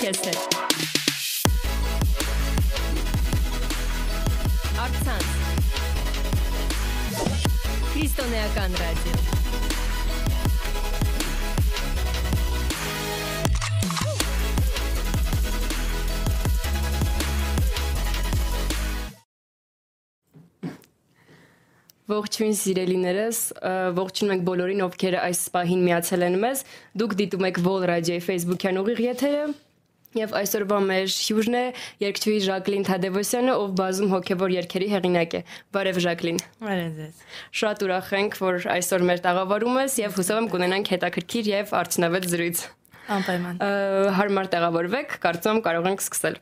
քեզ հետ։ Արցանց։ Քրիստոնեական ռադիո։ Ողջույն սիրելիներս, ողջունում ենք բոլորին, ովքեր այս պահին միացել են մեզ։ Դուք դիտում եք Vol Radio-ի Facebook-յան ուղիղ եթերը։ Եվ այսօրվա մեր հյուրն է երգչուհի Ժակլին Թադևոսյանը, ով բազում հոգևոր երգերի հեղինակ է։ Բարև Ժակլին։ Բարև ձեզ։ Շատ ուրախ ենք, որ այսօր մեր տաղավարում ես եւ հուսով եմ կունենանք հետաքրքիր եւ արդյունավետ զրույց։ Անպայման։ Հարմար տեղավորվեք, կարծում կարող ենք սկսել։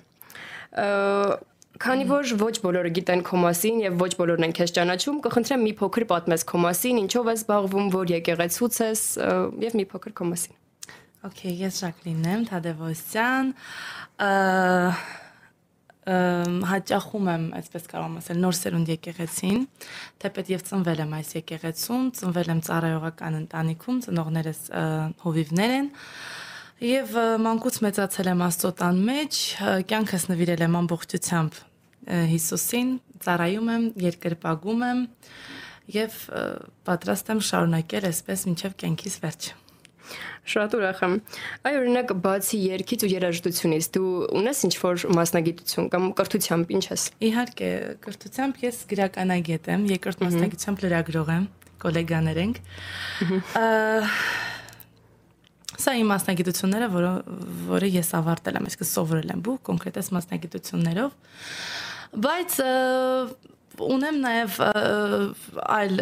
Քանի որ ոչ բոլորը գիտեն քո մասին եւ ոչ բոլորն են քեզ ճանաչում, կխնդրեմ մի փոքր պատմես քո մասին, ինչով ես զբաղվում, որ եկեղեցուց ես եւ մի փոքր քո մասին։ Okay, ես Ժակլինն եմ, Թադևոսյան։ հաճախում եմ, այսպես կարող եմ ասել, նոր սերունդ եկեղեցին, թեպետ եւ ծնվել եմ այս եկեղեցում, ծնվել եմ ծառայողական ընտանիքում, ծնողներս հովիվներ են։ Եվ մանկուց մեծացել եմ Աստծո տան մեջ, կյանքս նվիրել եմ ամբողջությամբ Հիսուսին, ծառայում եմ, երկրպագում եմ եւ պատրաստ եմ շարունակել այսպես մինչեւ կյանքիս վերջը։ Շատ ուրախ եմ։ Այ օրինակ բացի երգից ու երաժշտությունից դու ունես ինչ-որ մասնագիտություն կամ կրթությամբ ինչ ես։ Իհարկե, կրթությամբ ես գրականագետ եմ, երկրորդ մասնագիտությամբ լրագրող եմ, գոլեգաներ ենք։ Սա իմ մասնագիտությունները, որը որը ես ավարտել եմ, այսինքն սովորել եմ բու կոնկրետ այս մասնագիտություններով բայց ունեմ նաև այլ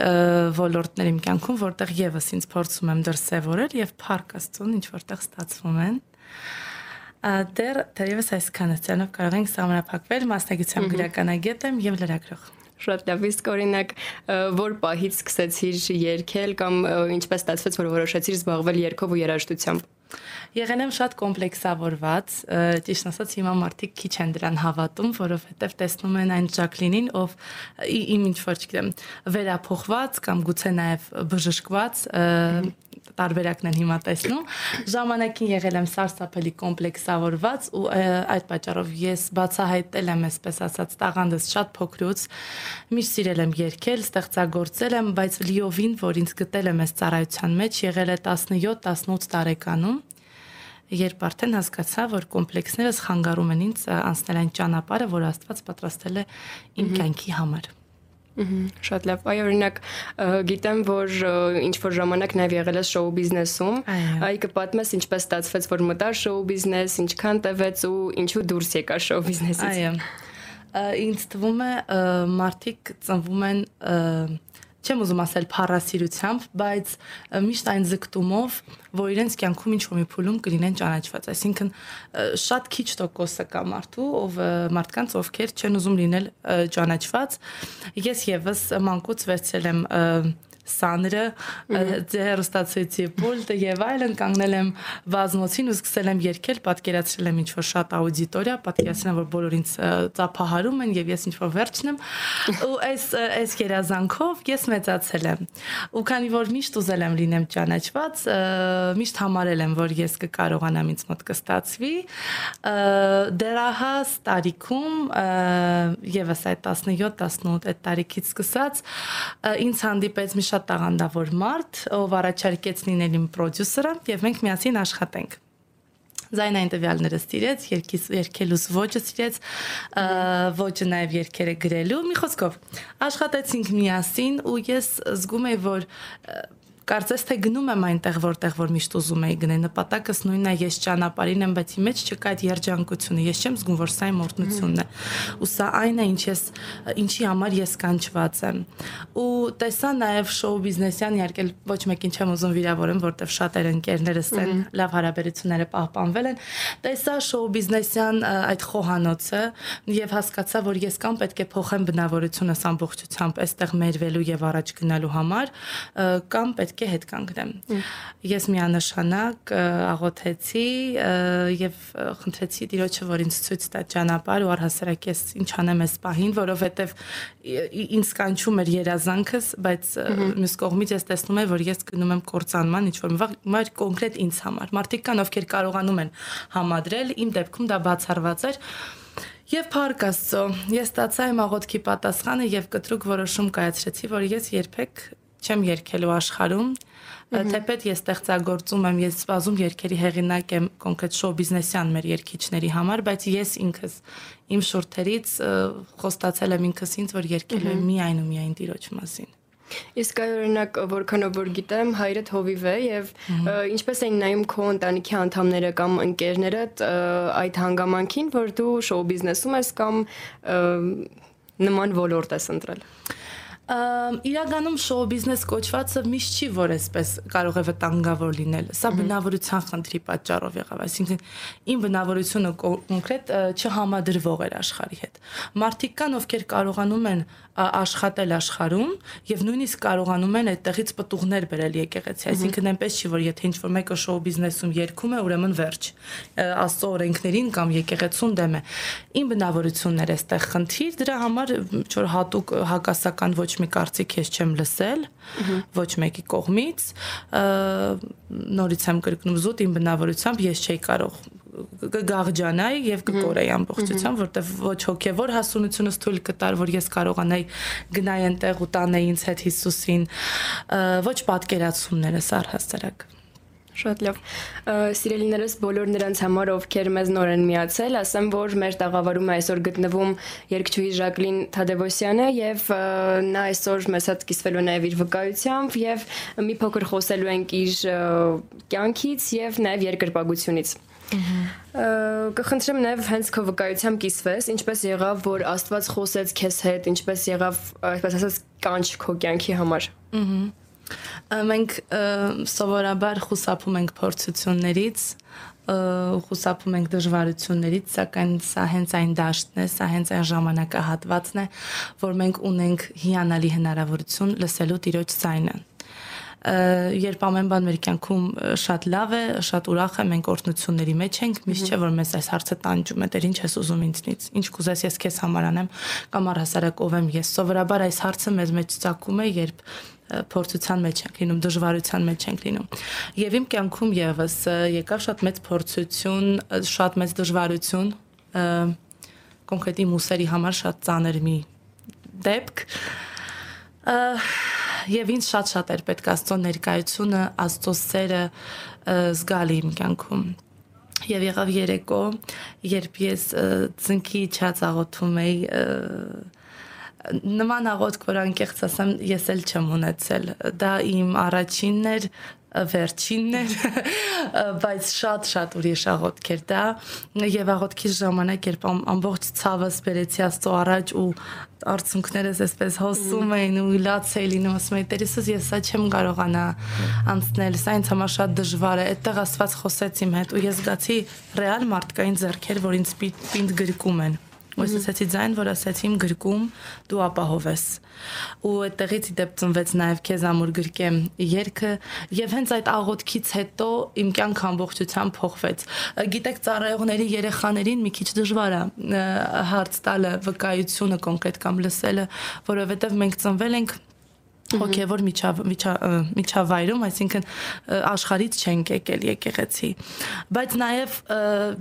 ոլորտներ իմ կյանքում, որտեղ եւս ինձ փորձում եմ դրսևորել եւ փառք Աստծուն ինչ որտեղ ստացվում են։ Դեռ դեռևս այսքանը ցանով կարող ենք համապակվել մասնագիտությամբ գրականագետ եմ եւ լրագրող։ Շատ լավ, իսկ օրինակ որ պահից սկսեցիր երգել կամ ինչպես ստացվեց որ որոշեցիր զբաղվել երգով ու երաժշտությամբ։ Եղել եմ շատ կոմպլեքսավորված, ճիշտ ասած հիմա մարդիկ քիչ են դրան հավատում, որովհետև տեսնում են այն Ժակլինին, ով իմ ինչ որ չգիտեմ, վերափոխված կամ գուցե նաև բժշկված տարբերակն են հիմա տեսնում։ Ժամանակին եղել եմ սարսափելի կոմպլեքսավորված ու այդ պատճառով ես բացահայտել եմ, այսպես ասած, տաղանդս շատ փոքրուց։ Միշտ սիրել եմ երգել, ստեղծագործել եմ, բայց լիովին, որ ինձ գտել եմ այս ծառայության մեջ, եղել է 17-18 տարեկանում երբ արդեն հասկացա, որ կոմպլեքսներս խանգարում են ինձ անցնել այն ճանապարհը, որ Աստված պատրաստել է իմ կյանքի համար։ Շատ լավ։ Այ օրինակ գիտեմ, որ ինչ որ ժամանակ նաև եղել ես շոու բիզնեսում։ Այ կպատմես ինչպես ստացվեց, որ մտար շոու բիզնես, ինչքան տևեց ու ինչու դուրս եկա շոու բիզնեսից։ Այո։ Ինձ թվում է մարդիկ ծնվում են չեմ ուզում ասել փառասիրությամբ, բայց միշտ այն զգտումով, որ իրենց կյանքում ինչ-որ մի փուլում կլինեն ճանաչված, այսինքն շատ քիչ տոկոսը կա մարդու, ով մարդկանց ովքեր չեն ուզում լինել ճանաչված։ Ես եւս մանկուց վերցրել եմ սանրը, հերոստացույցի պուլտը եւ այլն կանգնել եմ վազնոցին ու սկսել եմ երգել, պատկերացրել եմ ինչ որ շատ աուդիտորիա, պատկերացրել եմ որ բոլոր ինձ ծափահարում են եւ ես ինչ որ վերջն եմ ու այս այս երազանքով ես մեծացել եմ։ Ու քանի որ միշտ ուզել եմ լինեմ ճանաչված, միշտ համարել եմ որ ես կկարողանամ ինձ մոտ կստացվի դերահաս տարիքում եւս այդ 17-18 այդ տարիքից սկսած ինձ հանդիպեց մի շատ տաղանդավոր մարդ, ով առաջարկեց լինել իմ պրոդյուսերը եւ մենք միասին աշխատենք զայնային տվյալները ստիրեց, երկիս երկելուս ոճը ստիրեց, ոճը նաև երկերը գրելու։ Մի խոսքով, աշխատեցինք միասին ու ես զգում եմ, որ կարծես թե գնում եմ այնտեղ որտեղ որ միշտ ուզում եի գնել նպատակս նույնն է ես ճանապարհին եմ բայց ի մեջ չկա այդ երջանկությունը ես չեմ զգում որ սա իմ օրտնությունն է ու սա այն է ինչ ես ինչի համար ես կանչված եմ ու տեսա նաև շոու բիզնեսյան իհարկե ոչ մեկին չեմ ուզում վիրավորեմ որտեվ շատեր ընկերներս են լավ հարաբերությունները պահպանվել են տեսա շոու բիզնեսյան այդ խոհանոցը եւ հասկացա որ ես կամ պետք է փոխեմ բնավորությունս ամբողջությամբ այստեղ մերվելու եւ առաջ գնալու համար կամ պետք պետք է հետ կանգնեմ։ Ես միանշանակ աղոթեցի եւ խնդրեցի Տիրոջը, որ ինձ ցույց տա ճանապարհ ու առհասարակ ես ինչ անեմ այս պահին, որովհետեւ ինձ կանչում էր երազանքս, բայց մյուս կողմից ես տեսնում եմ, որ ես գնում եմ կործանման ինչ որ մար կոնկրետ ինձ համար։ Մարդիկ կան, ովքեր կարողանում են համադրել, իմ դեպքում դա բացառված էր։ Եվ Փառք Աստծո, ես ստացա իմ աղոթքի պատասխանը եւ կտրուկ որոշում կայացրեցի, որ ես երբեք չեմ երկելու աշխարհում, թեպետ ես ստեղծագործում եմ, ես սպասում երկերի հեղինակ եմ կոնկրետ շոու բիզնեսյան մեր երկիչների համար, բայց ես ինքս իմ շուրթերից խոստացել եմ ինքս ինձ, որ երկելու եմ միայն ու միայն Տիրոջ մասին։ Իսկ այ օրինակ որքանով որ գիտեմ, հայրդ հովիվ է եւ ինչպես էին նայում քո ընտանիքի անդամները կամ ընկերներդ այդ հանգամանքին, որ դու շոու բիզնեսում ես կամ նման ոլորտ ես ընտրել իրականում շոու բիզնես կոչվածը միշտ չի որ այսպես կարող է վտանգավոր լինել։ Սա բնավորության խնդրի պատճառով եղավ, այսինքն իմ բնավորությունը կոնկրետ չհամադրվող էր աշխարհի հետ։ Մարդիկ կան, ովքեր կարողանում են աշխատել աշխարհում եւ նույնիսկ կարողանում են այդտեղից պտուղներ բերել եկեղեցի, այսինքն այնպես չի որ եթե ինչ-որ մեկը շոու բիզնեսում երգում է, ուրեմն վերջ։ Աստծո օրենքներին կամ եկեղեցուն դեմ է։ Իմ բնավորությունն էր այստեղ խնդիր, դրա համար ինչ-որ հատուկ հակասական ոչ մի կարծիք ես չեմ լսել, ոչ մեկի կողմից։ Նորից եմ կրկնում զուտ իմ բնավորությամբ ես չէի կարող կգաղջանայի եւ կկորեի ամբողջությամբ, որտեվ ոչ հոգեվոր հասունությունս թույլ կտար, որ ես կարողանայի գնայի այնտեղ ու տանեի ինձ հետ Հիսուսին, ոչ պատկերացումներս առհասարակ։ Շատ լավ։ Սիրելիներս բոլոր նրանց համար, ովքեր մեզ նոր են միացել, ասեմ, որ մեր տաղավարում այսօր գտնվում երգչուհի Ժակլին Թադևոսյանը եւ նա այսօր մեզ հետ կիսվելու նաեւ իր վկայությամբ եւ մի փոքր խոսելու ենք իր կյանքից եւ նաեւ երկրպագությունից։ Կխնդրեմ նաև հենց քո վկայությամբ կիսվես, ինչպես եղավ, որ Աստված խոսեց քեզ հետ, ինչպես եղավ, այսպես ասած, կանչ քո կյանքի համար։ Ահա մենք սովորաբար խուսափում ենք փորձություններից, խուսափում ենք դժվարություններից, սակայն սա հենց այն դաշտն է, սա հենց այն ժամանակահատվածն է, որ մենք ունենք հիանալի հնարավորություն լսելու Տիրոջ ձայնը երբ ամեն բան մեր կյանքում շատ լավ է, շատ ուրախ է, մենք օրհնությունների մեջ ենք, միշտ չէ որ մեզ այս հարցը տանջում է, դեր ինչ ես ուզում ինձնից, ինչ կուզես ես քեզ համար անեմ, կամ առհասարակ ով եմ ես։ Սովորաբար այս հարցը մեզ մեջ ցակում է, երբ փորձության մեջ ենք լինում, դժվարության մեջ ենք լինում։ Եվ իմ կյանքում եւս եկավ շատ մեծ փորձություն, շատ մեծ դժվարություն, կոնկրետ իմ ուսերի համար շատ ծանր մի դեպք եւ ինձ շատ-շատ էր պետք Աստծո ներկայությունը, Աստծո սերը զգալի իմ կյանքում։ Եվ եղավ երեկո, երբ ես ծնկի չած աղոթում էի նման աղոթք, որ անկեղծ ասեմ, ես էլ չեմ ունեցել։ Դա իմ առաջինն էր, վերջինն էր, բայց շատ-շատ ուրիշ աղոթք էր դա եւ աղոթքի ժամանակ երբ ամբողջ ցավը սբերեցի աստծո առաջ ու արցունքներս էսպես հոսում էին ու լաց էի լինում ասում էի Տերեսս ես սա չեմ կարողանա անցնել սա ինձ համար շատ դժվար է այդտեղ աստված խոսեց իմ հետ ու ես գացի ռեալ մարդկային зерքեր որ ինձ պինդ գրկում են ու ես ասացի ձայն, որ ասացի իմ գրկում դու ապահով ես։ Ու այդտեղից իդեպ ծնվեց նաև քեզ ամուր գրկեմ երգը եւ հենց այդ աղոթքից հետո իմ կյանքը ամբողջությամբ փոխվեց։ Գիտեք, ծառայողների երեխաներին մի քիչ դժվար է հարց տալը վկայությունը կոնկրետ կամ լսելը, որովհետեւ մենք ծնվել ենք հոգևոր միջավ միջավայրում, այսինքն աշխարից չենք եկել եկեղեցի։ Բայց նաև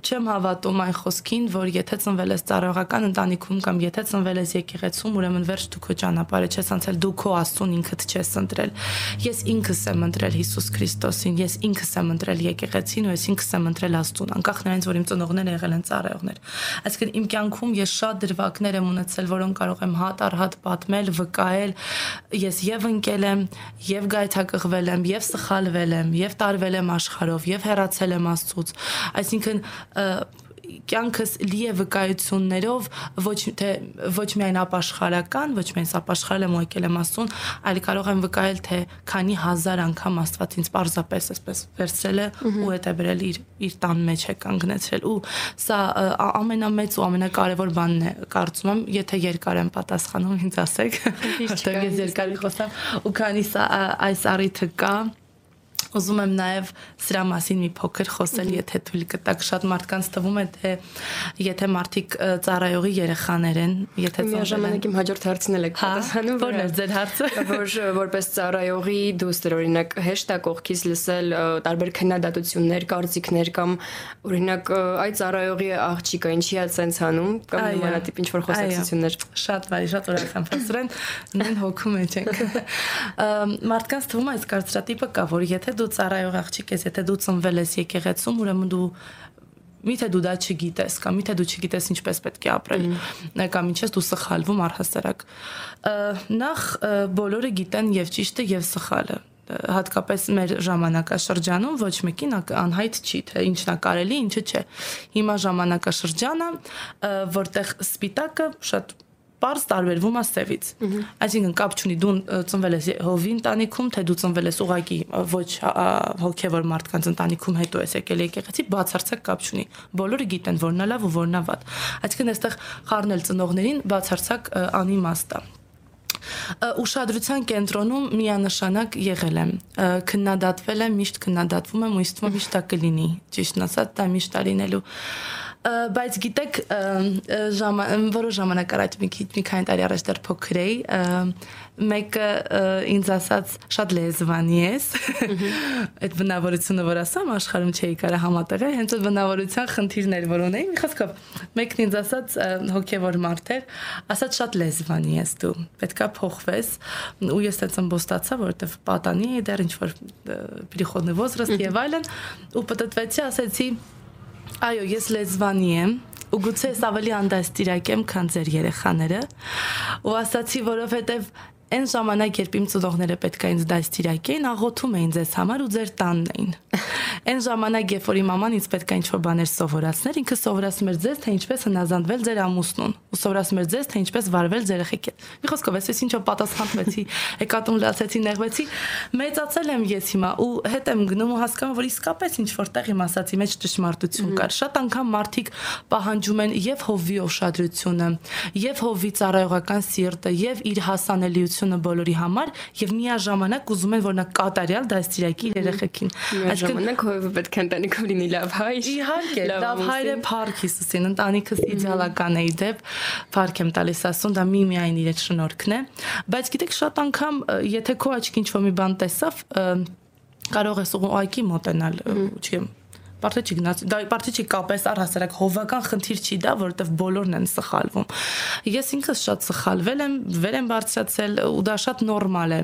չեմ հավատում այն խոսքին, որ եթե ծնվել ես ծառայողական ընտանիքում կամ եթե ծնվել ես եկեղեցում, ուրեմն վերջ դու քո ճանապարհը չես անցել, դու քո Աստծուն ինքդ չես ընտրել։ Ես ինքս եմ ընտրել Հիսուս Քրիստոսին, ես ինքս եմ ընտրել եկեղեցին ու ես ինքս եմ ընտրել Աստծուն, անկախ նրանից, որ իմ ծնողները եղել են ծառայողներ։ Այսինքն իմ կյանքում ես շատ դրվագներ եմ ունեցել, որոնք կարող եմ հատ առ հատ պատմել, վկայել։ Ես եւ ընկել եմ, եւ գայթակղվել եմ, եւ սխալվել եմ, եւ տարվել եմ աշխարհով, եւ հեռացել եմ Աստծուց։ Այսինքն կյանքս լի է վկայություններով ոչ թե ոչ միայն ապաշխարական, ոչ միայն ապաշխարել եմ ու եկել եմ աստուն, այլ կարող եմ վկայել թե քանի հազար անգամ Աստված ինձ պարզապես այսպես վերցրել է ու հետ է բերել իր իր տան մեջ է կանգնեցրել ու սա ամենամեծ ու ամենակարևոր բանն է կարծում եմ, եթե երկար եմ պատասխանում ինձ ասեք, որտեղ ես երկարի խոսամ ու քանի սա այս առիթը կա Ուզում եմ նաև սրա մասին մի փոքր խոսել, եթե թույլ կտակ։ Շատ մարդկանց թվում է, թե եթե մարդիկ ծառայողի երեխաներ են, եթե միաժամանակ իմ հաջորդ հարցն էլ եք հա, պատասխանում, որն է ձեր հարցը, որ որպես ծառայողի դուստր օրինակ հեշտ է կողքից լսել տարբեր քննադատություններ, կարծիքներ կամ օրինակ այդ ծառայողի աղջիկը ինչի է ցենց անում կամ նմանատիպ ինչ որ խոսակցություններ։ Շատ բարի, շատ ուրախ եմ նույն հոգու մեջ ենք։ Մարդկանց թվում է այս կարծրատիպը կա, որ եթե դու ծառայող աղջիկ ես, եթե դու ծնվել ես եկեղեցում, ուրեմն դու միթե դու դա չգիտես կամ միթե դու չգիտես ինչպես պետք է ապրել կամ ինչպես դու սխալվում առհասարակ նախ բոլորը գիտեն եւ ճիշտը եւ սխալը հատկապես մեր ժամանակաշրջանում ոչ մեկին անհայտ չի թե ինչն է կարելի, ինչը չէ։ Հիմա ժամանակաշրջանը, որտեղ սպիտակը շատ Պարզ տարբերվում է սևից։ Այսինքն կապ չունի դու ծնվել ես հովի ընտանիքում, թե դու ծնվել ես ուղակի ոչ հոգևոր մարդկանց ընտանիքում հետո ես եկել եկեղեցի, բացարձակ կապ չունի։ Բոլորը գիտեն որն է լավ ու որն է վատ։ Այսինքն այստեղ խառնել ծնողներին բացարձակ անիմաստ է ուշադրության կենտրոնում միանշանակ եղել եմ քննադատվել եմ միշտ քննադատվում եմ ու է միշտ կլինի ճիշտն ասած դա միշտ է լինելու բայց գիտեք ժամ որոշ ժամանակ առաջ մի քիչ մի քանի տարի առաջ դեռ փոքր էի մեկը ինձ ասաց շատ լեզվանի ես այդ բնավորությունը որ ասամ աշխարհում չէի կարա համատեղել հենց այդ բնավորության խնդիրներ որ ունեի մի խոսքով մեկն ինձ ասաց հոգևոր մարդ էր ասաց շատ լեզվանի ես դու պետքա փոխվես ու ես այդպես ըմբոստացա որովհետև պատանի էի դեռ ինչ որ переходный возраст եւ այլն ու պատտվեցի ասեցի Այո, ես լեզվանի եմ ու գուցե ես ավելի անդաստիրակ եմ, քան ձեր երեխաները։ Ու ասացի, որովհետև Այն ժամանակ, երբ իմ ծնողները պետք է ինձ դաստիարակեին, աղոթում էին ձեզ համար ու ձեր տանն էին։ Այն ժամանակ, երբ որ իմ մաման ինձ պետք է ինչ-որ բաներ սովորացներ, ինքը սովորացնում էր ձեզ, թե ինչպես հնազանդվել ձեր ամուսնուն, ու սովորացնում էր ձեզ, թե ինչպես վարվել ձեր երեխեքի։ Մի խոսքով, այսպես ինչով պատասխանվեցի, եկատուն լացեցի, նեղվեցի, մեծացել եմ ես հիմա ու հետ եմ գնում ու հասկանում, որ իսկապես ինչ որտեղ իմ ասացի մեջ ճշմարտություն կար։ Շատ անգամ մարդիկ պահանջում են եւ հովի օշադրությունը, եւ հովի ծառայողական սիրտը, եւ իր հասանելիությունը հաջողությունը բոլորի համար եւ միաժամանակ ուզում են որ նա կատարյալ դաստիարակի երեխեքին այսինքն հովը պետք է ընտանիքում լինի լավ հայր իհարկե լավ հայրը փառքիս ասին ընտանիքս իդեալական է իդեպ փառք եմ տալիս ասում դա մի միայն իր շնորհքն է բայց գիտեք շատ անգամ եթե քո աչքի ինչ որ մի բան տեսավ կարող ես ուղղակի մոտենալ չեմ Պարտեչի գնաց, դա պարտեչի կապես առհասարակ հովական խնդիր չի դա, որովհետև բոլորն են սխալվում։ Ես ինքս շատ սխալվել եմ, վեր եմ բարձրացել ու դա շատ նորմալ է։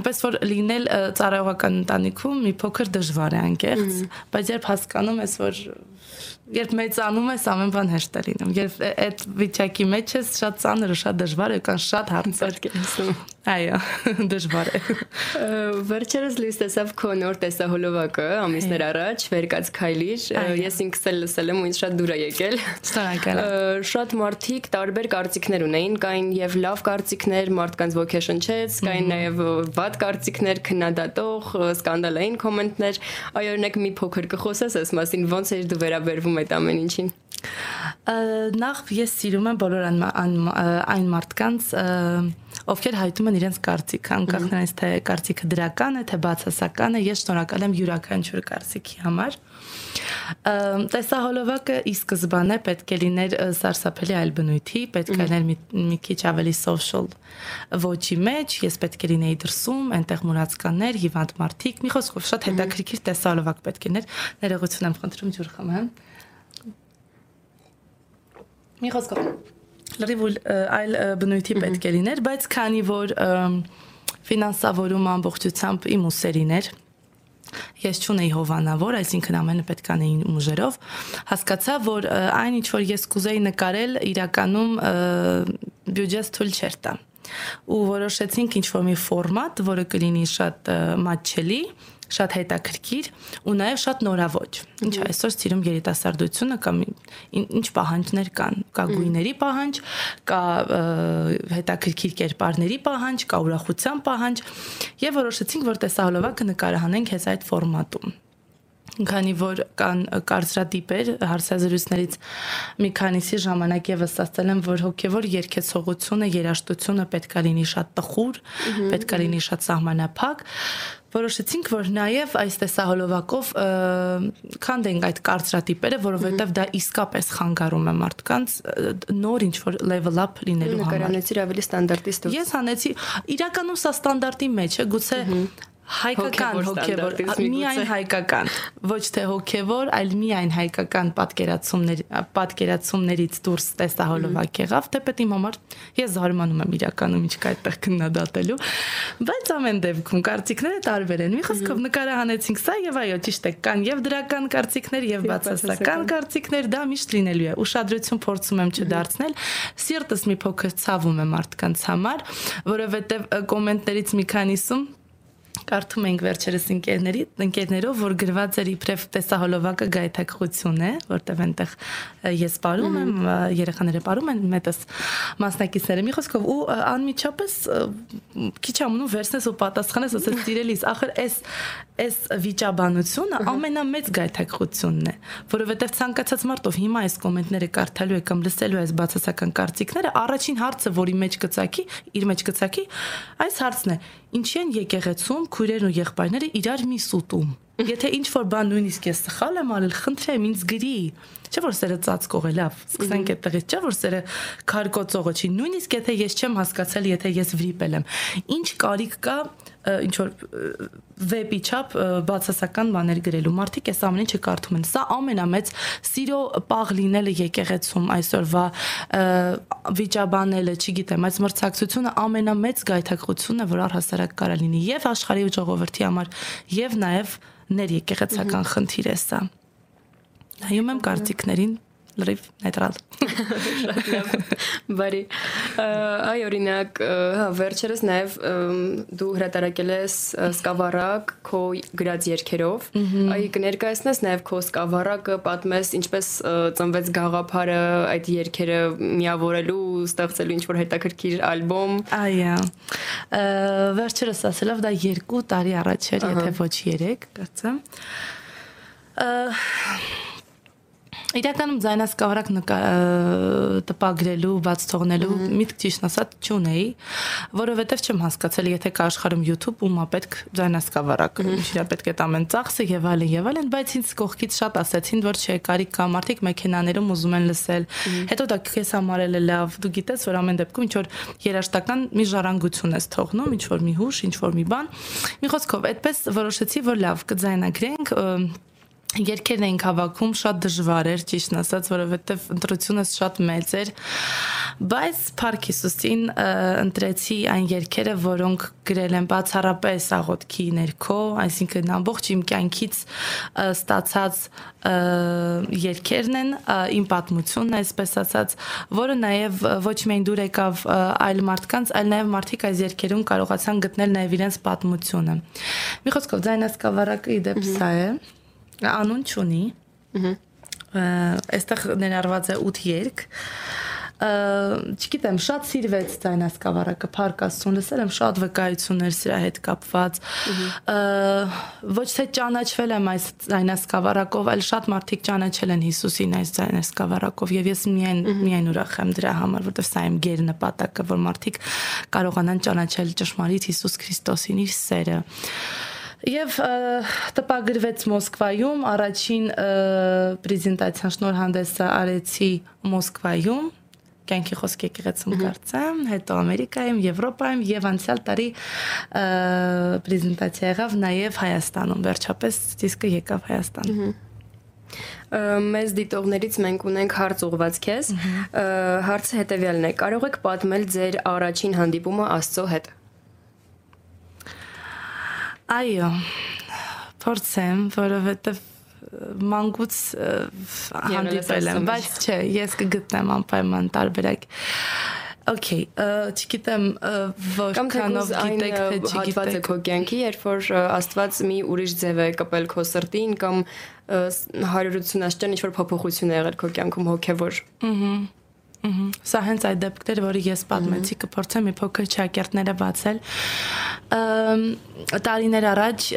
Այնպես որ լինել ծառայողական ընտանիքում մի փոքր դժվար է անկեղծ, բայց երբ հասկանում ես, որ երբ մեծանում ես ամեն բան հեշտ է լինում երբ այդ վիճակի մեջ ես շատ ծանր ու շատ դժվար է կան շատ հարցեր այո դժվար է վերջերս լույս տեսավ քո նոր տեսահոլովակը ամիսներ առաջ վերկաց քայլիր ես ինքս էլ լսել եմ ու ինձ շատ դուր է եկել շնորհակալ շատ մարդիկ տարբեր կարծիքներ ունեին կային եւ լավ կարծիքներ մարդկանց ոգեշնչեց կային նաեւ վատ կարծիքներ քննադատող սկանդալային կոմենտներ այո օրինակ մի փոքր կխոսես այս մասին ոնց էր դու վերաբերվում հետևում այդ ամեն ինչին։ Նախ ես սիրում եմ բոլոր այն մարդկանց, ովքեր հայտում են իրենց կարծիքը, անկախ նրանից թե կարծիքը դրական է, թե բացասական է, ես շնորհակալ եմ յուրաքանչյուր կարծիքի համար։ Տեսահոլովակը ի սկզբանե պետք է լիներ սարսափելի այլ բնույթի, պետք է լիներ մի, մի քիչ ավելի social ոչի մեջ, ես պետք է լինեի դրսում, այնտեղ մուրացկաններ, հիվանդ մարդիկ, մի խոսքով շատ հետաքրքիր տեսահոլովակ պետք է լիներ։ Ներողություն եմ խնդրում ջուր խմեմ։ Մի խոսքով լրիվ այլ բնույթի պետք է լիներ, բայց քանի որ ֆինանսավորում ամբողջությամբ իմ ուսերին էր, ես չունեի հովանավոր, այսինքն ամենը պետք անեին ուժերով, հասկացա, որ այն ինչ որ ես կուզեի նկարել, իրականում բյուջես թույլ չէր տա ու որոշեցինք ինչ որ մի ֆորմատ, որը կլինի շատ մատչելի, շատ հետաքրքիր ու նաև շատ նորավոճ։ Ինչ այսօր սիրում երիտասարդությունը կամ ինչ պահանջներ կան, կա գույների պահանջ, կա հետաքրքիր կերպարների պահանջ, կա ուրախության պահանջ եւ որոշեցինք, որ տեսահոլովակը նկարահանենք հենց այդ ֆորմատում քանի որ կան կարծրատիպեր հարցազրույցներից մի քանիսի ժամանակ եւս ասել եմ որ հոգեվոր երկեցողությունը երաշտությունը պետքա լինի շատ տխուր պետքա լինի շատ սահմանափակ որոշեցինք որ նաև այս տեսահոլովակով քանդենք այդ կարծրատիպերը որովհետև դա իսկապես խանգարում է մարդկանց նոր ինչ որ level up լինելու համար նկարանեցիր ավելի ստանդարտիստ ես հանեցի իրականում սա ստանդարտի մեջ է գուցե հայկական հոգևոր միայն հայկական ոչ թե հոգևոր այլ միայն հայկական պատկերացումներ պատկերացումներից դուրս տեսահոլովակ եղավ թեպետ իմ համար ես զարմանում եմ իրականում ինչ կա այդտեղ քննադատելու բայց ամեն դեպքում կարծիքները տարբեր են մի խոսքով նկարահանեցինք սա եւ այո ճիշտ է կան եւ դրական կարծիքներ եւ բացասական կարծիքներ դա միշտ լինելու է ուշադրություն փորձում եմ չդարձնել սիրտս մի փոքր ցավում է մարդկանց համար որովհետեւ կոմենտներից մի քանիսում կարդում ենք վերջերս ընկերների ընկերներով որ գրված էր իբրև տեսահոլովակը գայթակղություն է որտեվ այնտեղ ես ապարում եմ երեխաները ապարում են մետս մասնակիցները մի խոսքով ու անմիջապես քիչ ամնում վերցնես ու պատասխանես ասես սիրելիս ախր այս այս վիճաբանությունը ամենամեծ գայթակղությունն է որովհետեվ ցանկացած մարդ ով հիմա այս կոմենտները կարդալու է կամ լսելու է այս բացասական կարծիքները առաջին հարցը որի մեջ կծակի իր մեջ կծակի այս հարցն է ինչի են եկեղեցում քույրերն ու եղբայրները իրար մի սուտում։ Եթե ինչ որ բան նույնիսկ ես սխալ եմ արել, խնդրեմ ինձ գրի։ Չէ որ սերը ծածկող է լավ։ Սկսենք այդտեղից, չէ որ սերը քարկոծողը չի։ Նույնիսկ եթե ես չեմ հասկացել, եթե ես վրիպել եմ։ Ինչ կարիք կա ինչ որ վեբի չափ բացասական բաներ գրելու մարդիկ այս ամեն ինչը կարդում են։ Սա ամենամեծ սիրո պաղ լինելը եկեղեցում այսօրվա վիճաբանելը, չգիտեմ, այս մրցակցությունը ամենամեծ գայթակղությունն է, որ առհասարակ կարա լինի եւ աշխարհի ժողովրդի համար եւ նաեւ ներեկեղեցական խնդիր է սա։ Նայում եմ կարծիքներին լրիվ նեյտրալ։ Շատ լավ։ Բարի։ Այ օրինակ, հա, վերջերս նաև դու հրատարակել ես սկավառակ քո գրած երգերով։ Այ կներկայացնես նաև քո սկավառակը, պատմես ինչպես ծնվեց գաղափարը այդ երգերը միավորելու, ստեղծելու ինչ-որ հետաքրքիր ալբոմ։ Այո։ Վերջերս ասելով դա 2 տարի առաջ էր, եթե ոչ 3, կարծեմ։ Իրականում ձայնասկավառակ տպագրելու, բաց թողնելու միտք ճիշտ ասած չունեի, որովհետև չեմ հասկացել, եթե կա աշխարհում YouTube, ում է պետք ձայնասկավառակ, ինչիրա պետք է տամեն ծախսը եւ այլն եւ այլն, բայց ինձ կողքից շատ ասեցին, որ չէ, կարիք կա, մարդիկ մեքենաներում ուզում են լսել։ Հետո դա քեզ համարել է լավ, դու գիտես, որ ամեն դեպքում ինչ որ երաշտական մի ժառանգություն ես թողնում, ինչ որ մի հուշ, ինչ որ մի բան։ Մի խոսքով, այդպես որոշեցի, որ լավ կձայնագրենք Երկերն էինք հավաքում, շատ դժվար էր, ճիշտն ասած, որովհետև ընտրությունս շատ մեծ էր, բայց Փարք Հիսուսին ընտրեցի այն երկերը, որոնք գրել են բացառապես աղոթքի ներքո, այսինքն ամբողջ իմ կյանքից ստացած երկերն են, իմ պատմությունն է, այսպես ասած, որը նաև ոչ միայն դուր եկավ այլ մարդկանց, այլ նաև մարդիկ այս երկերում կարողացան գտնել նաև իրենց պատմությունը։ Մի խոսքով, ձայնասկավառակը իդեպ սա է։ Ա անուն չունի։ Այստեղ ներառված է 8 երկ չգիտեմ, շատ սիրվեց ձայնասկավառակը Փարքաստուն, լսել եմ շատ վկայություններ սրա հետ կապված։ Ոչ թե ճանաչվել եմ այս ձայնասկավառակով, այլ շատ մարդիկ ճանաչել են Հիսուսին այս ձայնասկավառակով եւ ես միայն միայն ուրախ եմ դրա համար, որովհետեւ սա իմ գեր նպատակը, որ մարդիկ կարողանան ճանաչել ճշմարիտ Հիսուս Քրիստոսին իր սերը։ Եվ տպագրվեց Մոսկվայում, առաջին պրեզենտացիան շնորհանդեսը արեցի Մոսկվայում, կյանքի խոսք եկեղեցում կարծեմ, հետո Ամերիկայում, Եվրոպայում եւ անցյալ տարի պրեզենտացիա եղավ նաեւ Հայաստանում, վերջապես դիսկը եկավ Հայաստան։ մեզ դիտողներից մենք ունենք հարց ուղված քեզ։ Հարցը հետեւյալն է. կարող եք պատմել ձեր առաջին հանդիպումը Աստծո հետ։ Այո, փորձեմ, որովհետև մանկուց հանդիպել եմ, բայց չէ, ես կգտնեմ անպայման տարբերակ։ Okay, չգիտեմ որքանով գիտեք թե չգիտեք։ Հատվածը քո կյանքի, երբ որ Աստված մի ուրիշ ձև է կպել քո սրտին կամ 180 աստիճան ինչ-որ փոփոխություն է եղել քո կյանքում հոգևոր։ Ահա Սա հենց այդ դեպքեր, որը ես պատմեցի, կփորձեմ մի փոքր ճակերտները բացել։ Տարիներ առաջ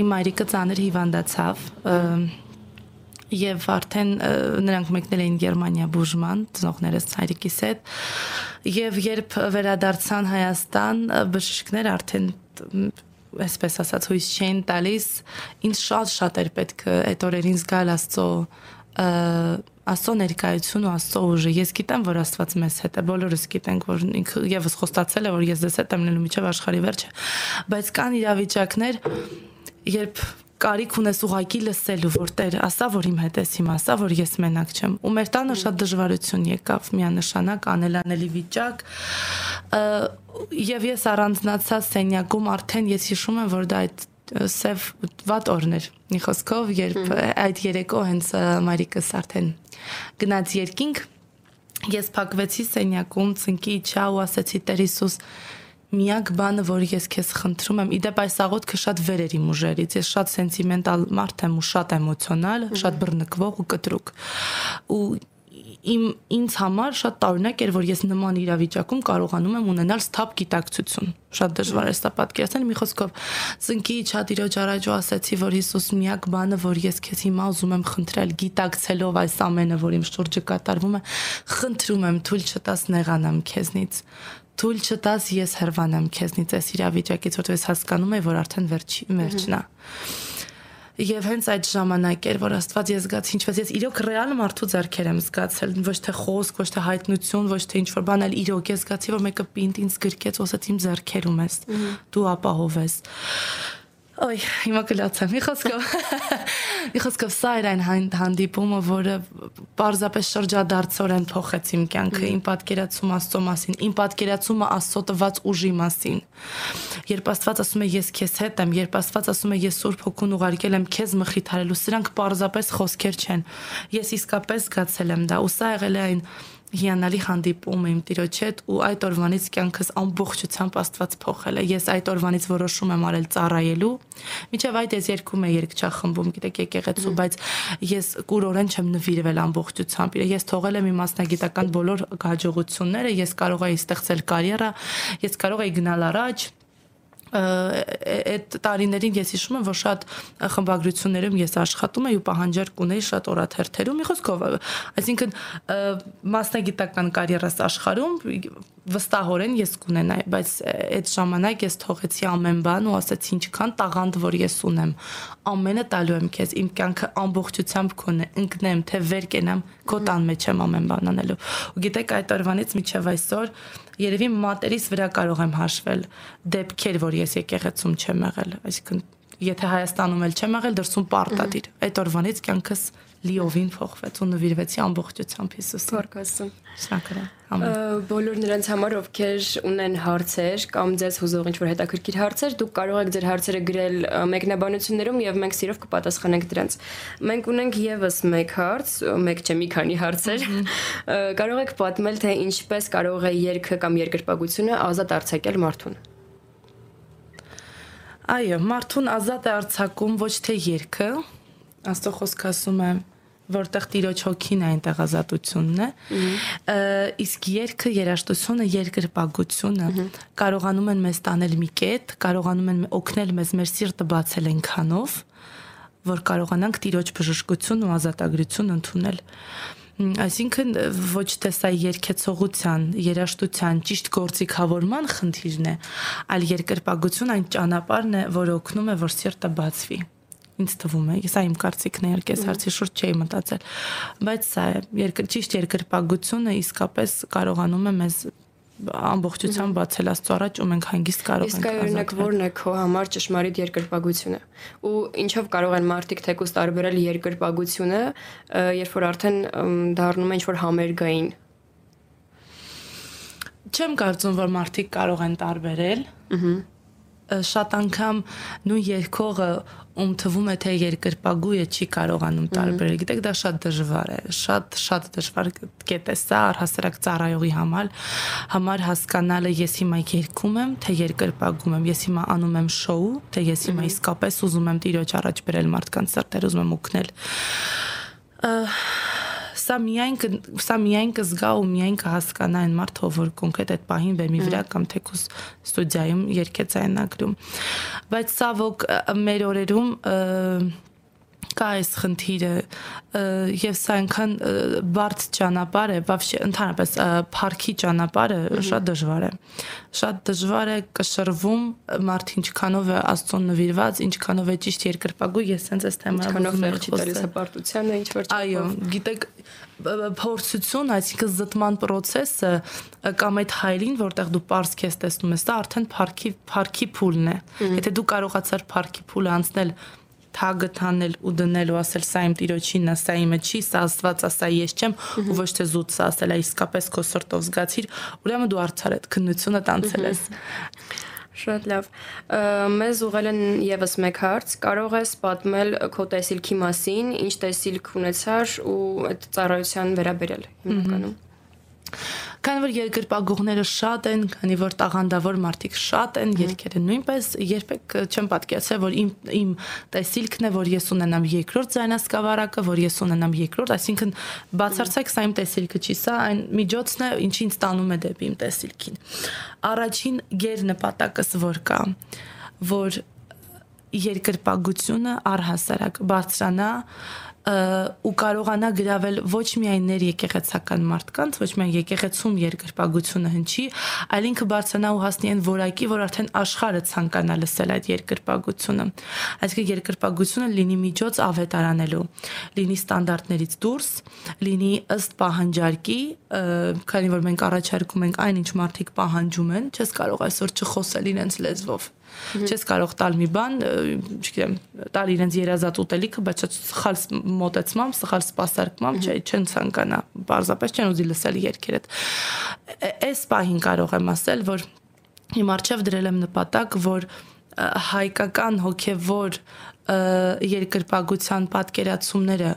իմ մայրիկը ծանր հիվանդացավ եւ արդեն նրանք մեկնել էին Գերմանիա բուժման, ծնողներս հայրիկիս հետ։ Եվ երբ վերադարձան Հայաստան, բժիշկներ արդեն այսպես ասած հույս չէին տալիս, ինձ շատ-շատ էր պետք այդ օրերին զգալ Աստծո Աստծո ներկայություն ու Աստծո ուժը։ Ես գիտեմ, որ Աստված մեզ հետ է, բոլորս գիտենք, որ ինքը եւս խոստացել է, որ ես դες հետ եմ լինելու միջև աշխարհի վերջը։ Բայց կան իրավիճակներ, երբ կարիք ունես ուղակի լսելու, որ Տեր ասա, որ իմ հետ ես հիմա, ասա, որ ես մենակ չեմ։ Ու մեր տանը շատ դժվարություն եկավ, միանշանակ անելանելի վիճակ։ Եվ ես առանձնացա սենյակում արդեն ես հիշում եմ, որ դա այդ սև վատ օրներ։ Մի խոսքով, երբ այդ երեկո հենց Մարիկս արդեն գնաց երկինք, ես փակվեցի սենյակում, ծնկի իջա ու ասեցի Տեր Հիսուս, միակ բանը, որ ես քեզ խնդրում եմ, իդեպ այս աղոթքը շատ վեր էր իմ ուժերից։ Ես շատ սենտիմենտալ մարդ եմ ու շատ էմոցիոնալ, շատ բռնկվող ու կտրուկ։ Ու իմ ինձ համար շատ տարօրինակ էր, որ ես նման իրավիճակում կարողանում եմ ունենալ սթափ գիտակցություն։ Շատ դժվար է սա պատկերացնել։ Մի խոսքով, ծնկի իջա Տիրոջ առաջ ու ասացի, որ Հիսուս միակ բանը, որ ես քեզ հիմա ուզում եմ խնդրել, գիտակցելով այս ամենը, որ իմ շուրջը կատարվում է, խնդրում եմ թույլ չտաս նեղանամ քեզնից թույլ չտաս ես հրվանամ քեզնից այս իրավիճակից, որտեղ ես հասկանում եմ, որ արդեն վերջի վերջն է։ Եվ հենց այդ ժամանակ էր, որ Աստված ես զգացի, ինչպես ես իրոք ռեալ մարդու ձեռքեր եմ զգացել, ոչ թե խոսք, ոչ թե հայտնություն, ոչ թե ինչ-որ բան, այլ իրոք ես զգացի, որ մեկը պինտ ինձ գրկեց, ասաց իմ ձեռքերում ես։ Դու ապահով ես։ Ոյ, հիմա կլացեմ։ Մի խոսքով։ Մի խոսքով սա էր այն հանդիպումը, որը պարզապես շրջադարձորեն փոխեց իմ կյանքը, իմ պատկերացումը Աստծո մասին, իմ պատկերացումը Աստծո տված ուժի մասին։ Երբ Աստված ասում է ես քեզ հետ եմ, երբ Աստված ասում է ես Սուրբ Հոգուն ուղարկել եմ քեզ մխիթարելու, սրանք պարզապես խոսքեր չեն։ Ես իսկապես զգացել եմ դա, ու սա եղել է այն հիանալի հանդիպում իմ տիրոջ հետ ու այդ օրվանից կյանքս ամբողջությամբ Աստված փոխել է։ Ես այդ օրվանից որոշում եմ արել ծառայելու։ Միջև այդ ես երկում եմ երկչախմբում, գիտեք, եկեղեցու, բայց ես կուրորեն չեմ նվիրվել ամբողջությամբ։ Ես թողել եմ իմ մասնագիտական բոլոր հաջողությունները, ես կարող եի ստեղծել կարիերա, ես կարող եի գնալ առաջ, այդ տարիներին ես հիշում եմ, որ շատ խմբագրություններում ես աշխատում էի ու պահանջարկ ունեի շատ օրաթերթերում, մի խոսքով, այսինքն մասնագիտական կարիերաս աշխարհում վստահորեն ես կունենայի, բայց այդ ժամանակ ես թողեցի ամեն բան ու ասացի ինչքան տաղանդ որ ես ունեմ, ամենը տալու եմ քեզ, իմ կյանքը ամբողջությամբ քոնը, ընկնեմ, թե վեր կենամ, քո տան մեջ եմ ամեն բան անելու։ Ու գիտեք այդ օրվանից միջև այսօր երևի մատերիս վրա կարող եմ հաշվել դեպքեր, որ ես եկեղեցում չեմ եղել, այսինքն եթե Հայաստանում էլ չեմ եղել, դրսում պարտադիր։ Այդ օրվանից կյանքս լիովին փոխվեց ու նվիրվեցի ամբողջությամբ Հիսուսին։ Փառքաստուն։ Շնորհակալ Բոլոր նրանց համար, ովքեր ունեն հարցեր կամ ձեզ հուզող ինչ-որ հետաքրքիր հարցեր, դուք կարող եք ձեր հարցերը գրել մեկնաբանություններում եւ մենք սիրով կպատասխանենք դրանց։ Մենք ունենք եւս մեկ հարց, մեկ չէ, մի քանի հարցեր։ Կարող եք պատմել, թե ինչպես կարող է երկը կամ երկրպագությունը ազատ արձակել մարդուն։ Այո, մարդուն ազատ է արձակում ոչ թե երկը, Աստծո խոսքը ասում է որտեղ տիրոջ հոգին է այնտեղ ազատությունն է իսկ երկը երաշտությունը երկրպագությունը կարողանում են մեզ տանել մի կետ կարողանում են օգնել մեզ մեր սիրտը բացել այնքանով որ կարողանանք տիրոջ բժշկություն ու ազատագրություն ընդունել այսինքն ոչ թե սա երկեցողության, երաշտության, ճիշտ գործիքավորման խնդիրն է, այլ երկրպագություն այն ճանապարհն է, որը օգնում է, որ սիրտը բացվի ինձ թվում է, սա իմ կարծիքն է, երկես հարցի շուրջ չէի մտածել, բայց սա է, երկր ճիշտ երկրպագությունը իսկապես կարողանում է մեզ ամբողջությամբ բացել Աստծո առաջ ու մենք հանգիստ կարող ենք ազատվել։ Իսկ օրինակ ո՞րն է քո համար ճշմարիտ երկրպագությունը։ Ու ինչով կարող են մարդիկ թեկուս տարբերել երկրպագությունը, երբ որ արդեն դառնում է ինչ-որ համերգային։ Չեմ կարծում, որ մարդիկ կարող են տարբերել։ Ահա շատ անգամ նույն երկողը ում թվում է թե երկրպագու է չի կարողանում տարբերել։ Գիտեք, դա շատ դժվար է, շատ շատ դժվար կետ է սա առհասարակ ծառայողի համար, համար հասկանալը ես հիմա երկում եմ, թե երկրպագում եմ, ես հիմա անում եմ շոու, թե ես հիմա իսկապես ուզում եմ տիրոջ առաջ բերել մարդկանց սրտեր, ուզում եմ օգնել սա միայն սա միայն կզգա ու միայն կհասկանա այն մարդը, որ կոնկրետ այդ պահին բեմի վրա կամ թեկուս ստուդիայում երկեց այնագրում։ Բայց սա ոք մեր օրերում կա այս խնդիրը եւ սա այնքան բարձ ճանապարհ է, բավական ընդհանրապես парքի ճանապարհը շատ դժվար է։ Շատ դժվար է կշռվում մարդ ինչքանով է աստծոն նվիրված, ինչքանով է ճիշտ երկրպագու, ես հենց այս թեմայով ինչքանով վերջի տալիս հպարտությանը, ինչ վերջի։ Այո, գիտեք, փորձություն, այսինքն զտման process-ը կամ այդ հայրին, որտեղ դու པարս քես տեսնում ես, դա արդեն парքի парքի փուլն է։ Եթե դու կարողացար парքի փուլը անցնել թագը թանել ու դնել ու ասել սա իմ տիրոջինն է, սա իմը չի, սա Աստված է, սա ես չեմ ու ոչ թե զուտ սա ասել, այ իսկապես քո սրտով զգացիր, ուրեմն դու արդար այդ քննությունը տանցել ես։ Շատ լավ։ Մեզ ուղղել են եւս մեկ հարց։ Կարող ես պատմել քո տեսիլքի մասին, ինչ տեսիլք ունեցար ու այդ ծառայության վերաբերել հիմնականում։ Քանի որ երկրպագողները շատ են, քանի որ տաղանդավոր մարդիկ շատ են, երկերը նույնպես երբեք չեմ պատկերացրել, որ իմ իմ տեսիլքն է, որ ես ունենամ երկրորդ ձայնասկավառակը, որ ես ունենամ երկրորդ, այսինքն բացարձակ սա իմ տեսիլքը չի, սա այն միջոցն է, ինչ ինձ տանում է դեպի իմ տեսիլքին։ Առաջին ģեր նպատակս որ կա, որ երկրպագությունը առհասարակ բարձրանա ու կարողանա գravel ոչ միայն ներ եկեղեցական մարդկանց, ոչ միայն եկեղեցում երկրպագությունը հնչի, այլ ինքը բարձրանա ու հասնի այն որակի, որ արդեն աշխարհը ցանկանա լսել այդ երկրպագությունը։ Այսինքն երկրպագությունը լինի միջոց ավետարանելու, լինի ստանդարտներից դուրս, լինի ըստ պահանջարկի, քանի որ մենք առաջարկում ենք այն ինչ մարդիկ պահանջում են, չես կարող այսօր չխոսել իրենց լեզվով Չես կարող տալ մի բան, չգիտեմ, տալ իրենց երազած ուտելիքը, բայց սխալ մոտեցմամբ, սխալ սպասարկմամբ չեն ցանկանա, պարզապես չեն ուզի լսել երկերդ։ Այս պահին կարող եմ ասել, որ իմ արչև դրել եմ նպատակ, որ հայկական հոգևոր երկրպագության պատկերացումները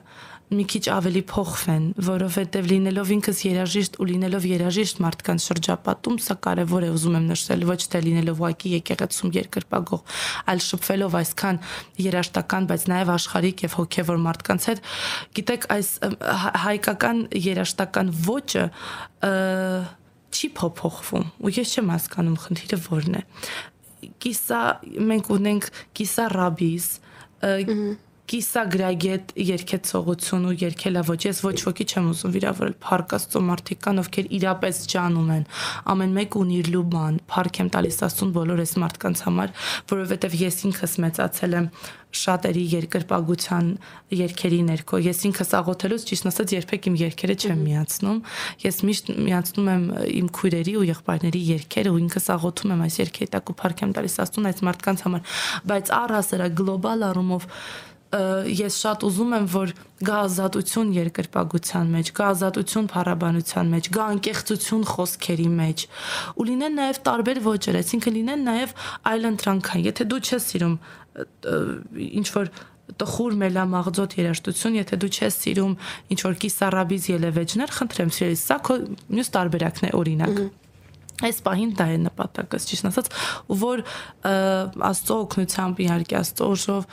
մի քիչ ավելի փոխվեն, որովհետև լինելով ինքս երաժիշտ ու լինելով երաժիշտ մարդկանց շրջապատում, սա կարևոր է ուզում եմ նշել, ոչ թե լինելով ուղակի եկեղեցում երկրպագող, այլ շփվելով այսքան երաշտական, բայց նաև աշխարհիկ եւ հոգեվոր մարդկանց հետ, գիտեք, այս հայկական երաշտական ոճը չի փոփոխվում ու ես չեմ հասկանում խնդիրը որն է կիսա մենք ունենք կիսա ռաբիս կիսագրագետ երկեցողություն ու երկելավոճ ես ոչ ոքի չեմ ուզում վիրավորել փարկաստո մարդիկ կան ովքեր իրապես ջանում են ամեն մեկ ունի իր լուբան փարք եմ տալիս ասում բոլոր այս մարդկանց համար որովհետև ես ինքս մեծացել եմ շատերի երկրպագության երկերի ներքո ես ինքս աղոթելուց ճիշտ ասած երբեք իմ երկերը չեմ միացնում ես միշտ միացնում եմ իմ քույրերի ու եղբայրների երկերը ու ինքս աղոթում եմ այս երկերի տակ ու փարք եմ տալիս ասում այս մարդկանց համար բայց առհասարակ գլոբալ առումով ես շատ ուզում եմ, որ գա ազատություն երկրպագության մեջ, գա ազատություն փառաբանության մեջ, գա անկեղծություն խոսքերի մեջ ու լինեն նաև տարբեր ոճեր, այսինքն լինեն նաև այլընտրանքային։ Եթե դու չես սիրում ինչ որ տխուր մելամաղձոտ երաժշտություն, եթե դու չես սիրում ինչ որ կիսարաբիզ ելևեջներ, խնդրեմ սիրելիս, սա քո մյուս տարբերակն է օրինակ։ mm -hmm այս պահին դա է նպատակս ճիշտ ասած որ աստծո օգնությամբ իհարկե աստծո օրով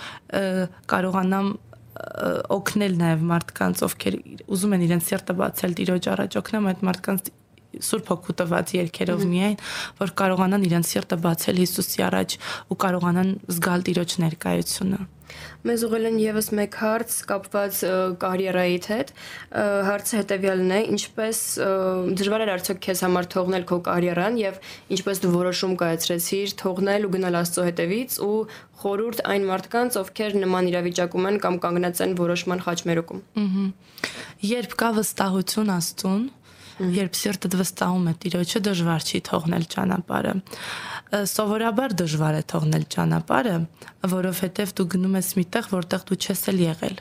կարողանամ օգնել նաև մարդկանց ովքեր ուզում են իրենց սիրտը բացել տիրոջ առաջ օգնեմ այդ մարդկանց Սուրբ Հոգու տված երկերով միայն, որ կարողանան իրենց սիրտը բացել Հիսուսի առաջ ու կարողանան զգալ Տիրոջ ներկայությունը։ Մեզ ուղղել են եւս մեկ հարց կապված կարիերայիդ հետ։ Հարցը հետեւյալն է. ինչպես դժվար էր արդյոք քեզ համար թողնել քո կարիերան եւ ինչպես դու որոշում կայացրեցիր թողնել ու գնալ Աստծո հետևից ու խորուրդ այն մարդկանց, ովքեր նման իրավիճակում են կամ կանգնած են որոշման խաչմերուկում։ Ահա։ Երբ կա վստահություն Աստծուն, երբ սիրտդ վստահում է Տիրոջը, դժվար չի թողնել ճանապարհը սովորաբար դժվար է թողնել ճանապարհը, որովհետև դու գնում ես միտեղ, որտեղ դու չես էլ եղել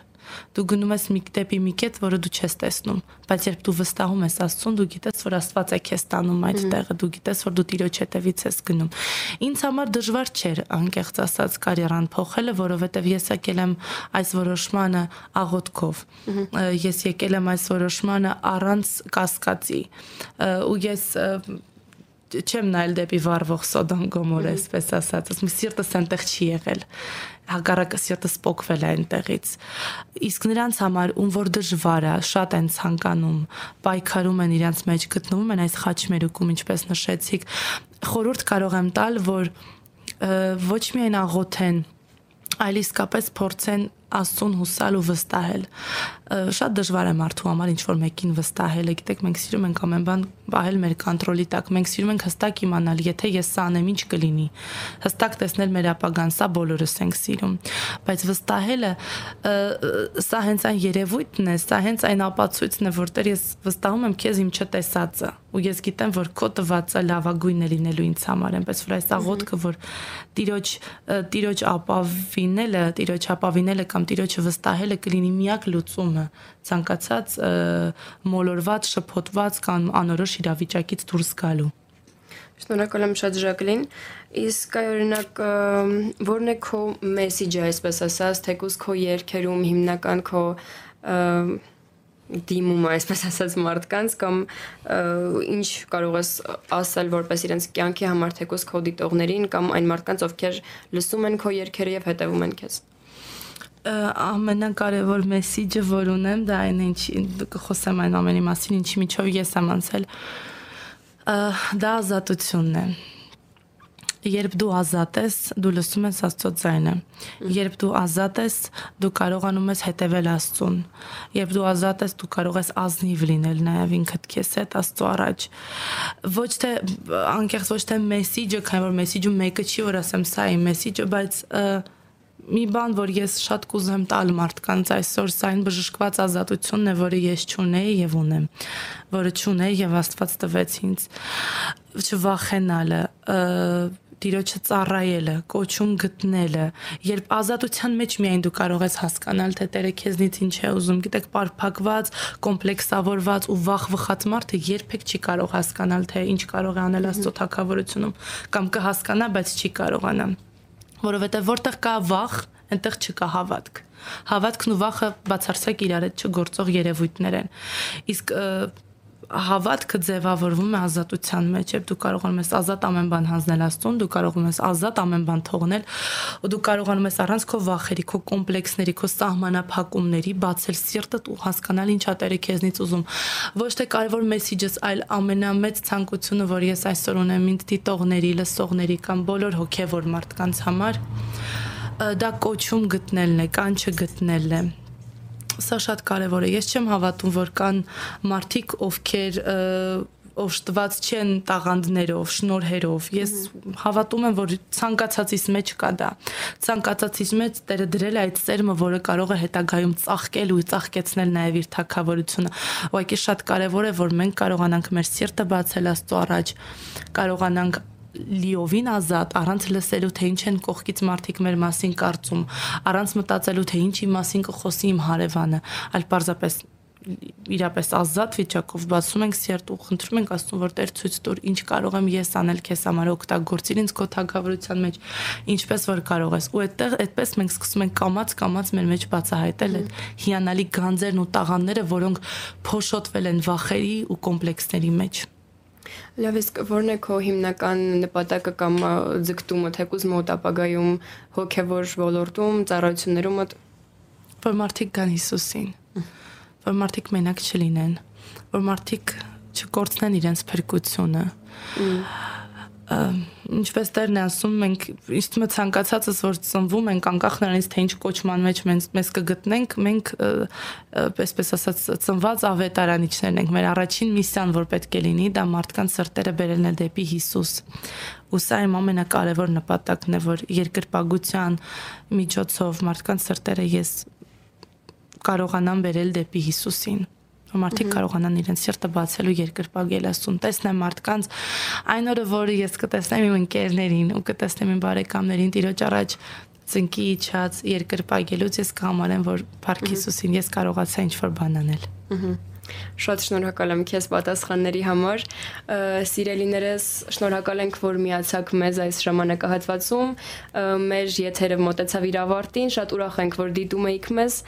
Դու գնում ես մի դեպի մի կետ, որը դու չես տեսնում, բայց երբ դու վստահում ես Աստծուն, դու գիտես, որ Աստված է քեզ տանում այդ տեղը, դու գիտես, որ դու Տիրոջ հետևից ես գնում։ Ինձ համար դժվար չէր անկեղծ ասած կարիերան փոխելը, որովհետև ես եկել եմ այս որոշմանը աղոթքով։ Ես եկել եմ այս որոշմանը առանց կասկածի։ Ու ես չեմ նայել դեպի վառվող Սոդոմ Գոմոր, այսպես ասած, ասում սիրտս այնտեղ չի եղել հակառակը սիրտը սփոկվել է այնտեղից իսկ նրանց համար ում որ դժվար է շատ են ցանկանում պայքարում են իրենց մեջ գտնվում են այս խաչմերուկում ինչպես նշեցիք խորհուրդ կարող եմ տալ որ ոչ միայն աղոթեն այլ իսկապես փորձեն Աստծուն հուսալ ու վստահել շատ դժվար է մարդու համար ինչ որ մեկին վստահելը գիտեք մենք սիրում ենք ամեն բան պահել մեր կոնտրոլի տակ մենք սիրում ենք հստակ իմանալ եթե ես սա անեմ ինչ կլինի հստակ տեսնել մեր ապագան սա բոլորս ենք սիրում բայց վստահելը սա հենց այն երևույթն է սա հենց այն ապացույցն է որտեղ ես վստահում եմ քեզ իմ չտեսածը ու ես գիտեմ որ քո տվածը լավագույնն է լինելու ինձ համար այնպես որ այս աղոթքը որ տիրոջ տիրոջ ապավինելը տիրոջ ապավինելը կամ տիրոջը վստահելը կլինի միակ լուծումը ցանկացած մոլորված շփոթված կամ անորոշ իրավիճակից դուրս գալու Շնորհակալ եմ շատ Ժակլին։ Իսկ այ օրինակ ո՞րն է քո մեսեջը, այսպես ասած, թեկուզ քո երկերում հիմնական քո դիմումը, այսպես ասած, մարդկանց կամ ինչ կարող ես ասել որպես իրենց կյանքի համար թեկուզ քո դիտողներին կամ այն մարդկանց, ովքեր լսում են քո երգերը եւ հետեւում են քեզ ամենակարևոր մեսեջը, որ ունեմ, դա այն ինչ կխոսեմ այն ամենի մասին, ինչի միջով ես եմ անցել, դա ազատությունն է երբ դու ազատ ես, դու լսում ես Աստծո ձայնը։ Երբ դու ազատ ես, դու կարողանում ես հետևել Աստծուն։ Երբ դու ազատ ես, դու կարող ես ազնիվ լինել նաև ինքդ քեզ հետ Աստծո առաջ։ Ոչ թե անկեղծ ոչ թե մեսեջը, քանի որ մեսեջը մեկը չի, որ ասեմ սա է մեսեջը, բայց մի բան, որ ես շատ կուզեմ տալ մարդկանց այսօր, սա այն բժշկված ազատությունն է, որը ես ճունեի եւ ունեմ, որը ճունեի եւ Աստված տվեց ինձ չվախենալը, տիրոջը ծառայելը, կոչում գտնելը, երբ ազատության մեջ միայն դու կարող ես հասկանալ, թե Տերը քեզնից ինչ է ուզում, գիտեք, պարփակված, կոմպլեքսավորված ու վախ վխած մարդը երբեք չի կարող հասկանալ, թե ինչ կարող է անել Աստծո թակավորությունում, կամ կհասկանա, բայց չի կարողանա որովհետև որտեղ կա վախ, այնտեղ չկա հավատք։ Հավատքն ու վախը բացարձակ իրար հետ չգործող երևույթներ են։ Իսկ հավատքը ձևավորվում է ազատության մեջ, երբ դու կարողանում ես ազատ ամեն բան հանձնել Աստծուն, դու կարողանում ես ազատ ամեն բան թողնել, ու դու կարողանում ես առանց քո վախերի, քո կոմպլեքսների, քո սահմանափակումների բացել սիրտդ ու հասկանալ ինչա Տերը քեզնից ուզում։ Ոչ թե կարևոր մեսեջս, այլ ամենամեծ ցանկությունը, որ ես այսօր ունեմ ինձ դիտողների, լսողների կամ բոլոր հոգևոր մարդկանց համար, դա կոչում գտնելն է, կանչը գտնելն է սա շատ կարևոր է։ Ես չեմ հավատում, որ կան մարդիկ, ովքեր օշտված չեն տաղանդներով, շնորհերով։ Ես հավատում եմ, որ ցանկացածից մեջ կա դա։ Ցանկացածից մեջ Տերը դրել է այդ ծերմը, որը կարող է հետագայում ծաղկել ու ծաղկեցնել նաև իր թակավորությունը։ Ուղղակի շատ կարևոր է, որ մենք կարողանանք մեր սիրտը բացել Աստծո առաջ, կարողանանք լիովին ազատ առանց լսելու թե ինչ են կողքից մարդիկ մեր մասին կարծում, առանց մտածելու թե ինչի մասին կխոսի իմ հարևանը, այլ պարզապես իրապես ազատ վիճակով բացում ենք սերտ ու խնդրում ենք Աստծուն որ Տեր ցույց տուր ինչ կարող եմ ես անել քեզ համար օգտագործիր ինձ քո թագավորության մեջ ինչպես որ կարող ես ու այդտեղ այդպես մենք սկսում ենք կամած կամած մեր մեջ բացահայտել այդ հիանալի գանձերն ու տաղանները որոնք փոշոտվել են վախերի ու կոմպլեքսների մեջ Լավ, իսկ ո՞րն է քո հիմնական նպատակը կամ ձգտումը թեկուզ մոտ ապագայում հոգևոր ոլորտում, ծառայություններում որ մարդիկ գան Հիսուսին, որ մարդիկ մենակ չլինեն, որ մարդիկ չկորցնեն իրենց փրկությունը ինչպես Տերն է ասում, մենք իսկ մը ցանկացածս որ ծնվում ենք անկախ նրանից թե ինչ կոչման մեջ մենք մեզ կգտնենք, մենք այսպես ասած ծնված ավետարանիչներն ենք։ Մեր առաջին միսիան որ պետք է լինի, դա մարդկանց սրտերը բերելն է դեպի Հիսուս։ Ու սա իմ ամենակարևոր նպատակն է, որ երկրպագության միջոցով մարդկանց սրտերը ես կարողանամ բերել դեպի Հիսուսին որ մարդիկ կարողանան իրենց սիրտը բացել ու երկրպագել ասում տեսնեմ մարդկանց այն օրը որը ես կտեսնեմ իմ ընկերներին ու կտեսնեմ իմ բարեկամներին տիրոջ առաջ ծնկի իջած երկրպագելուց ես կհամարեմ, որ Փարք Հիսուսին ես կարողացա ինչ-որ բան անել։ Ահա Շատ շնորհակալ եմ քեզ պատասխանների համար։ Սիրելիներս, շնորհակալ ենք, որ միացաք մեզ այս ժամանակահատվածում։ Մեր եթերը մոտեցավ իր ավարտին, շատ ուրախ ենք, որ դիտում եք մեզ։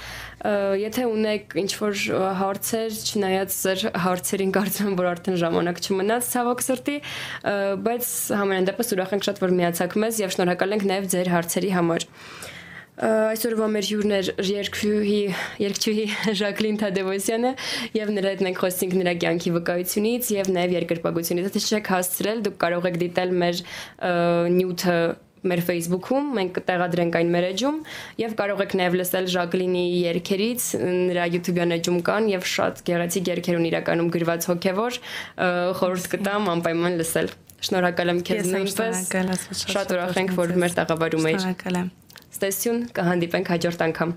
Եթե ունեք ինչ-որ հարցեր, չնայած ձեր հարցերին կարծում եմ, որ արդեն ժամանակ չմնաց ցավոք սրտի, բայց համենայն դեպս ուրախ ենք շատ, որ միացաք մեզ եւ շնորհակալ ենք նաեւ ձեր հարցերի համար այսօրվա մեր հյուրն էր երկչուհի երկչուհի Ժակլին Թադևոսյանը եւ նրա հետ մենք խոսեցինք նրա կյանքի վկայությունից եւ նաեւ երկրպագությունից եթե չեք հասցրել դուք կարող եք դիտել մեր նյութը մեր Facebook-ում, մենք կտեղադրենք այն մեր էջում եւ կարող եք նաեւ լսել Ժակլինի երգերից, նրա YouTube-յան էջում կան եւ շատ գեղեցիկ երգեր ունի իրականում գրված հոգեվոր, խորհուրդ կտամ անպայման լսել։ Շնորհակալ եմ քեզ նույնպես։ Շատ ուրախ ենք, որ մեր տաղավարում էիր։ Շնորհակալ եմ ստեսյուն կհանդիպենք հաջորդ անգամ